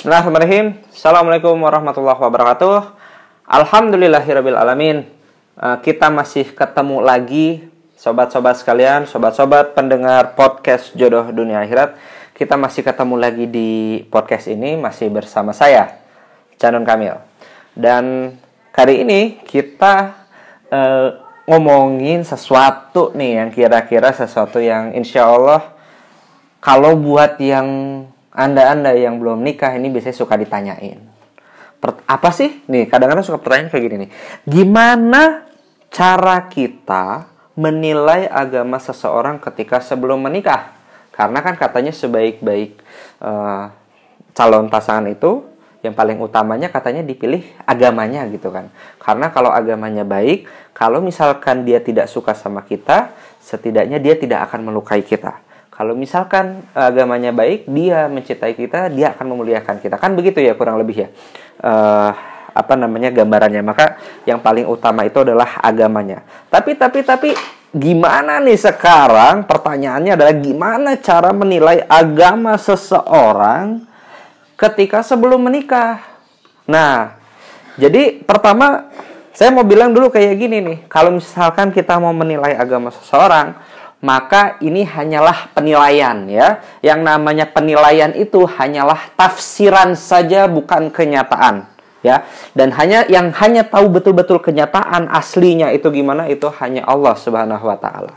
Bismillahirrahmanirrahim. Assalamualaikum warahmatullahi wabarakatuh. Alhamdulillahirabbil alamin. Eh, kita masih ketemu lagi sobat-sobat sekalian, sobat-sobat pendengar podcast Jodoh Dunia Akhirat. Kita masih ketemu lagi di podcast ini masih bersama saya, Canon Kamil. Dan kali ini kita uh, ngomongin sesuatu nih yang kira-kira sesuatu yang insya Allah kalau buat yang anda-anda yang belum nikah ini biasanya suka ditanyain. Per, apa sih? Nih, kadang-kadang suka pertanyaan kayak gini nih. Gimana cara kita menilai agama seseorang ketika sebelum menikah? Karena kan katanya sebaik-baik uh, calon pasangan itu yang paling utamanya katanya dipilih agamanya gitu kan. Karena kalau agamanya baik, kalau misalkan dia tidak suka sama kita, setidaknya dia tidak akan melukai kita. Kalau misalkan agamanya baik, dia mencintai kita, dia akan memuliakan kita. Kan begitu ya kurang lebih ya. Uh, apa namanya gambarannya. Maka yang paling utama itu adalah agamanya. Tapi tapi tapi gimana nih sekarang? Pertanyaannya adalah gimana cara menilai agama seseorang ketika sebelum menikah? Nah, jadi pertama saya mau bilang dulu kayak gini nih. Kalau misalkan kita mau menilai agama seseorang, maka ini hanyalah penilaian ya. Yang namanya penilaian itu hanyalah tafsiran saja bukan kenyataan ya. Dan hanya yang hanya tahu betul-betul kenyataan aslinya itu gimana itu hanya Allah Subhanahu wa taala.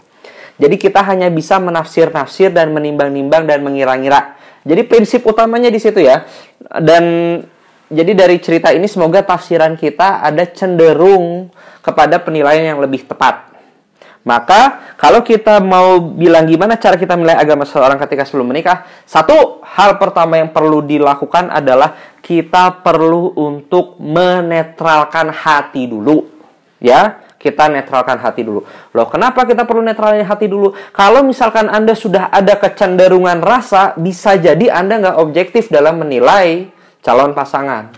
Jadi kita hanya bisa menafsir-nafsir dan menimbang-nimbang dan mengira-ngira. Jadi prinsip utamanya di situ ya. Dan jadi dari cerita ini semoga tafsiran kita ada cenderung kepada penilaian yang lebih tepat maka kalau kita mau bilang gimana cara kita menilai agama seseorang ketika sebelum menikah, satu hal pertama yang perlu dilakukan adalah kita perlu untuk menetralkan hati dulu. Ya, kita netralkan hati dulu. Loh, kenapa kita perlu netralkan hati dulu? Kalau misalkan Anda sudah ada kecenderungan rasa, bisa jadi Anda nggak objektif dalam menilai calon pasangan.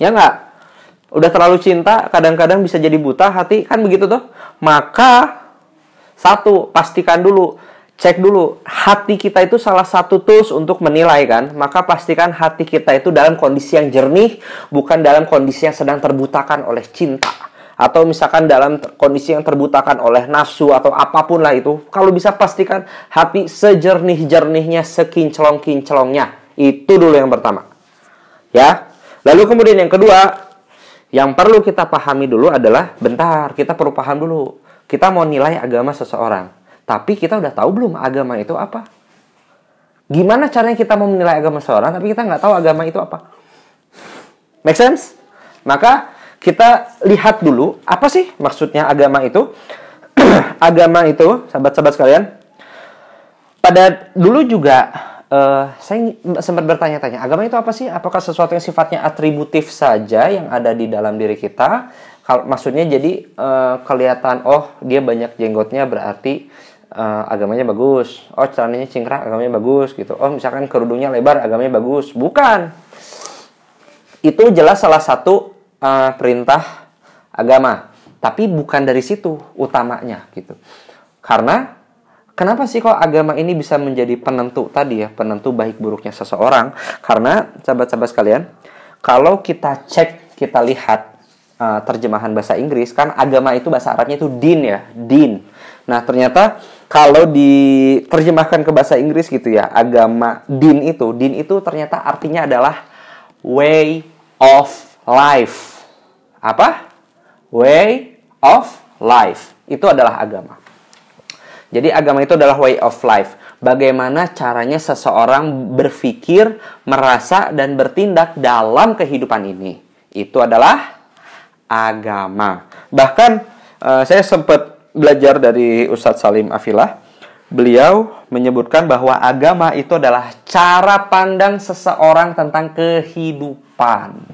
Ya nggak? Udah terlalu cinta, kadang-kadang bisa jadi buta hati, kan begitu tuh? Maka satu, pastikan dulu, cek dulu hati kita itu salah satu tools untuk menilai kan. Maka pastikan hati kita itu dalam kondisi yang jernih, bukan dalam kondisi yang sedang terbutakan oleh cinta atau misalkan dalam kondisi yang terbutakan oleh nafsu atau apa pun lah itu, kalau bisa pastikan hati sejernih-jernihnya, sekinclong-kinclongnya. Itu dulu yang pertama. Ya. Lalu kemudian yang kedua, yang perlu kita pahami dulu adalah bentar, kita perlu paham dulu. Kita mau nilai agama seseorang. Tapi kita udah tahu belum agama itu apa? Gimana caranya kita mau menilai agama seseorang tapi kita nggak tahu agama itu apa? Make sense? Maka kita lihat dulu apa sih maksudnya agama itu? agama itu, sahabat-sahabat sekalian, pada dulu juga uh, saya sempat bertanya-tanya, agama itu apa sih? Apakah sesuatu yang sifatnya atributif saja yang ada di dalam diri kita? Kalau maksudnya jadi uh, kelihatan oh dia banyak jenggotnya berarti uh, agamanya bagus. Oh celananya cingkrang agamanya bagus gitu. Oh misalkan kerudungnya lebar agamanya bagus. Bukan. Itu jelas salah satu uh, perintah agama. Tapi bukan dari situ utamanya gitu. Karena Kenapa sih kok agama ini bisa menjadi penentu tadi ya, penentu baik buruknya seseorang? Karena sahabat-sahabat sekalian, kalau kita cek, kita lihat uh, terjemahan bahasa Inggris, kan agama itu bahasa Arabnya itu din ya, din. Nah ternyata kalau diterjemahkan ke bahasa Inggris gitu ya, agama din itu, din itu ternyata artinya adalah way of life. Apa? Way of life. Itu adalah agama. Jadi agama itu adalah way of life. Bagaimana caranya seseorang berpikir, merasa, dan bertindak dalam kehidupan ini. Itu adalah agama. Bahkan uh, saya sempat belajar dari Ustadz Salim Afilah. Beliau menyebutkan bahwa agama itu adalah cara pandang seseorang tentang kehidupan.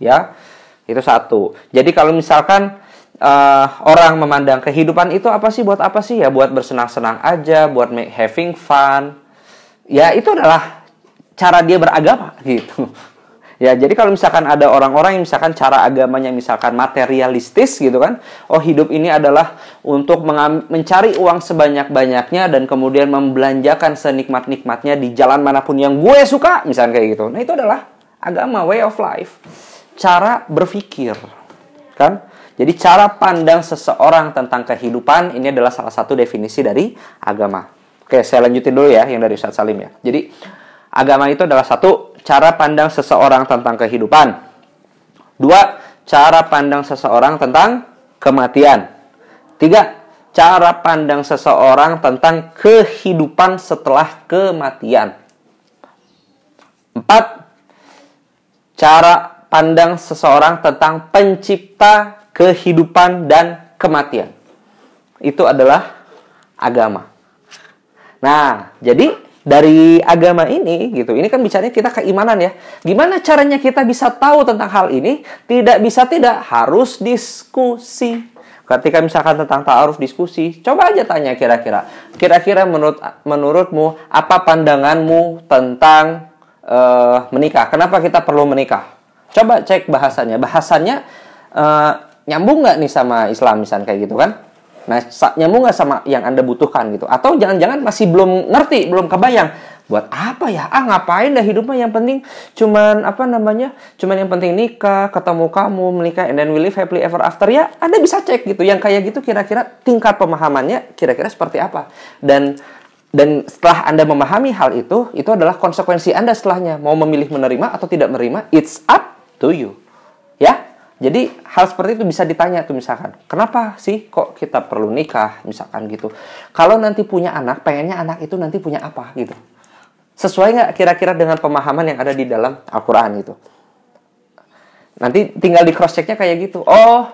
Ya, itu satu. Jadi kalau misalkan uh, orang memandang kehidupan itu apa sih buat apa sih ya buat bersenang-senang aja buat make, having fun ya itu adalah cara dia beragama gitu Ya, jadi kalau misalkan ada orang-orang yang misalkan cara agamanya misalkan materialistis gitu kan, oh hidup ini adalah untuk mencari uang sebanyak-banyaknya dan kemudian membelanjakan senikmat-nikmatnya di jalan mana pun yang gue suka, misalnya kayak gitu. Nah, itu adalah agama, way of life. Cara berpikir. Kan? Jadi cara pandang seseorang tentang kehidupan ini adalah salah satu definisi dari agama. Oke, saya lanjutin dulu ya yang dari Ustaz Salim ya. Jadi agama itu adalah satu cara pandang seseorang tentang kehidupan. Dua, cara pandang seseorang tentang kematian. Tiga, cara pandang seseorang tentang kehidupan setelah kematian. Empat, cara pandang seseorang tentang pencipta kehidupan dan kematian. Itu adalah agama. Nah, jadi dari agama ini gitu. Ini kan bicaranya kita keimanan ya. Gimana caranya kita bisa tahu tentang hal ini? Tidak bisa tidak harus diskusi. Ketika misalkan tentang ta'aruf diskusi, coba aja tanya kira-kira. Kira-kira menurut menurutmu apa pandanganmu tentang uh, menikah? Kenapa kita perlu menikah? Coba cek bahasanya. Bahasanya uh, nyambung nggak nih sama Islam misalnya kayak gitu kan? Nah, nyambung nggak sama yang Anda butuhkan gitu? Atau jangan-jangan masih belum ngerti, belum kebayang. Buat apa ya? Ah, ngapain dah hidupnya yang penting cuman apa namanya? Cuman yang penting nikah, ketemu kamu, menikah, and then we live happily ever after ya. Anda bisa cek gitu. Yang kayak gitu kira-kira tingkat pemahamannya kira-kira seperti apa. Dan dan setelah Anda memahami hal itu, itu adalah konsekuensi Anda setelahnya. Mau memilih menerima atau tidak menerima, it's up to you. Ya, jadi hal seperti itu bisa ditanya tuh misalkan, kenapa sih kok kita perlu nikah misalkan gitu. Kalau nanti punya anak, pengennya anak itu nanti punya apa gitu. Sesuai nggak kira-kira dengan pemahaman yang ada di dalam Al-Quran gitu. Nanti tinggal di cross checknya kayak gitu. Oh,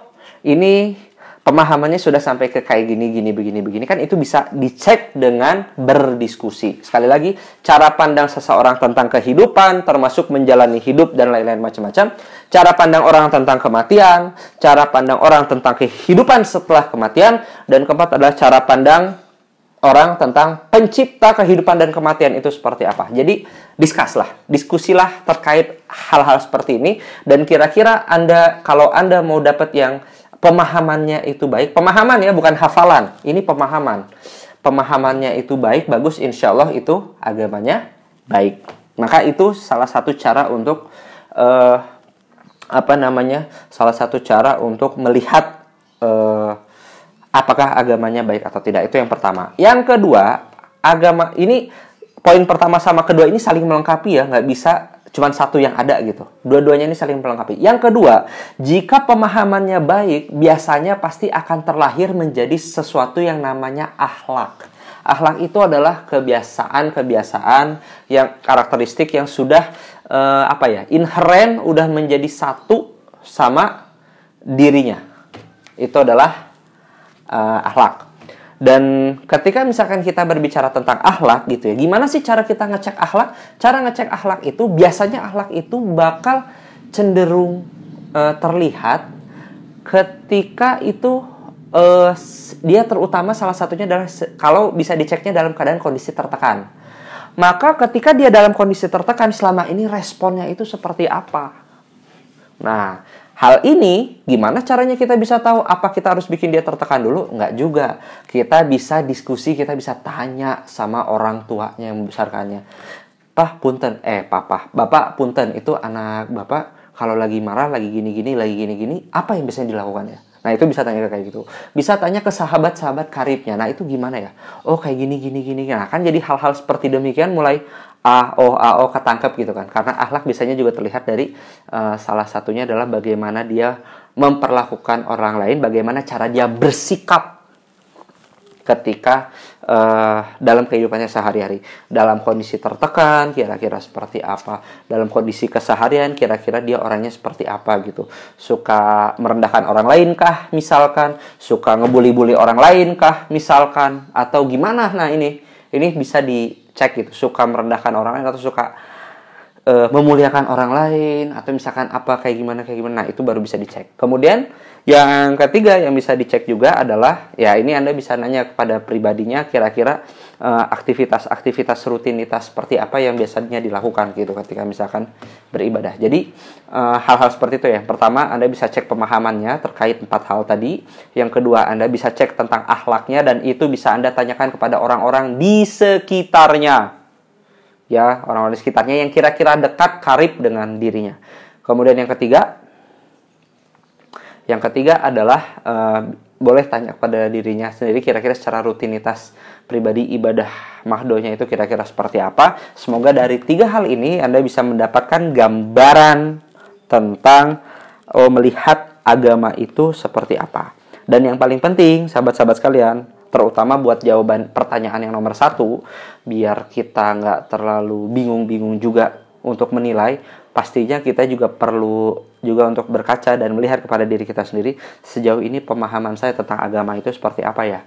ini pemahamannya sudah sampai ke kayak gini, gini, begini, begini. Kan itu bisa dicek dengan berdiskusi. Sekali lagi, cara pandang seseorang tentang kehidupan, termasuk menjalani hidup dan lain-lain macam-macam. Cara pandang orang tentang kematian, cara pandang orang tentang kehidupan setelah kematian. Dan keempat adalah cara pandang orang tentang pencipta kehidupan dan kematian itu seperti apa. Jadi, diskuslah, diskusilah terkait hal-hal seperti ini. Dan kira-kira Anda, kalau Anda mau dapat yang pemahamannya itu baik, pemahaman ya bukan hafalan, ini pemahaman. Pemahamannya itu baik, bagus, insya Allah itu agamanya baik. Maka itu salah satu cara untuk uh, apa namanya? Salah satu cara untuk melihat uh, apakah agamanya baik atau tidak. Itu yang pertama. Yang kedua, agama ini poin pertama sama kedua ini saling melengkapi ya, nggak bisa cuma satu yang ada gitu. Dua-duanya ini saling melengkapi. Yang kedua, jika pemahamannya baik, biasanya pasti akan terlahir menjadi sesuatu yang namanya akhlak. Akhlak itu adalah kebiasaan-kebiasaan yang karakteristik yang sudah uh, apa ya, inheren udah menjadi satu sama dirinya. Itu adalah uh, akhlak. Dan ketika misalkan kita berbicara tentang akhlak gitu ya, gimana sih cara kita ngecek akhlak? Cara ngecek akhlak itu biasanya akhlak itu bakal cenderung uh, terlihat ketika itu uh, dia terutama salah satunya adalah kalau bisa diceknya dalam keadaan kondisi tertekan. Maka ketika dia dalam kondisi tertekan selama ini responnya itu seperti apa? Nah, Hal ini gimana caranya kita bisa tahu apa kita harus bikin dia tertekan dulu? Enggak juga. Kita bisa diskusi, kita bisa tanya sama orang tuanya yang membesarkannya. Pah punten, eh papa, bapak punten itu anak bapak kalau lagi marah, lagi gini-gini, lagi gini-gini, apa yang bisa dilakukan ya? Nah itu bisa tanya kayak gitu. Bisa tanya ke sahabat-sahabat karibnya. Nah itu gimana ya? Oh kayak gini gini gini. Nah kan jadi hal-hal seperti demikian mulai A O A O ketangkep gitu kan. Karena akhlak biasanya juga terlihat dari uh, salah satunya adalah bagaimana dia memperlakukan orang lain, bagaimana cara dia bersikap ketika uh, dalam kehidupannya sehari-hari. Dalam kondisi tertekan, kira-kira seperti apa. Dalam kondisi keseharian, kira-kira dia orangnya seperti apa gitu. Suka merendahkan orang lain kah, misalkan. Suka ngebully-bully orang lain kah, misalkan. Atau gimana, nah ini. Ini bisa dicek gitu. Suka merendahkan orang lain atau suka uh, memuliakan orang lain atau misalkan apa kayak gimana kayak gimana nah itu baru bisa dicek kemudian yang ketiga yang bisa dicek juga adalah ya ini anda bisa nanya kepada pribadinya kira-kira uh, aktivitas-aktivitas rutinitas seperti apa yang biasanya dilakukan gitu ketika misalkan beribadah. Jadi hal hal-hal seperti itu ya. Pertama anda bisa cek pemahamannya terkait empat hal tadi. Yang kedua anda bisa cek tentang akhlaknya dan itu bisa anda tanyakan kepada orang-orang di sekitarnya. Ya orang-orang di sekitarnya yang kira-kira dekat karib dengan dirinya. Kemudian yang ketiga, yang ketiga adalah uh, boleh tanya kepada dirinya sendiri kira-kira secara rutinitas pribadi ibadah mahdonya itu kira-kira seperti apa. Semoga dari tiga hal ini Anda bisa mendapatkan gambaran tentang oh, melihat agama itu seperti apa. Dan yang paling penting, sahabat-sahabat sekalian, terutama buat jawaban pertanyaan yang nomor satu biar kita nggak terlalu bingung-bingung juga untuk menilai pastinya kita juga perlu juga untuk berkaca dan melihat kepada diri kita sendiri sejauh ini pemahaman saya tentang agama itu seperti apa ya?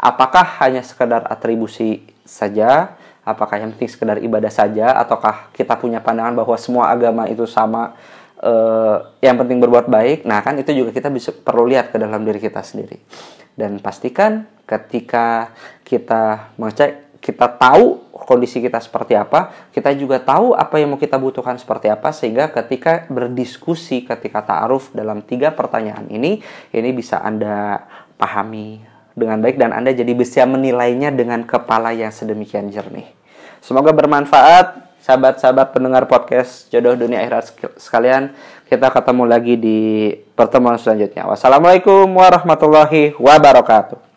Apakah hanya sekedar atribusi saja? Apakah yang penting sekedar ibadah saja? Ataukah kita punya pandangan bahwa semua agama itu sama uh, yang penting berbuat baik? Nah kan itu juga kita bisa perlu lihat ke dalam diri kita sendiri. Dan pastikan ketika kita mengecek kita tahu kondisi kita seperti apa, kita juga tahu apa yang mau kita butuhkan seperti apa, sehingga ketika berdiskusi, ketika ta'aruf dalam tiga pertanyaan ini, ini bisa Anda pahami dengan baik dan Anda jadi bisa menilainya dengan kepala yang sedemikian jernih. Semoga bermanfaat, sahabat-sahabat pendengar podcast Jodoh Dunia Akhirat sekalian. Kita ketemu lagi di pertemuan selanjutnya. Wassalamualaikum warahmatullahi wabarakatuh.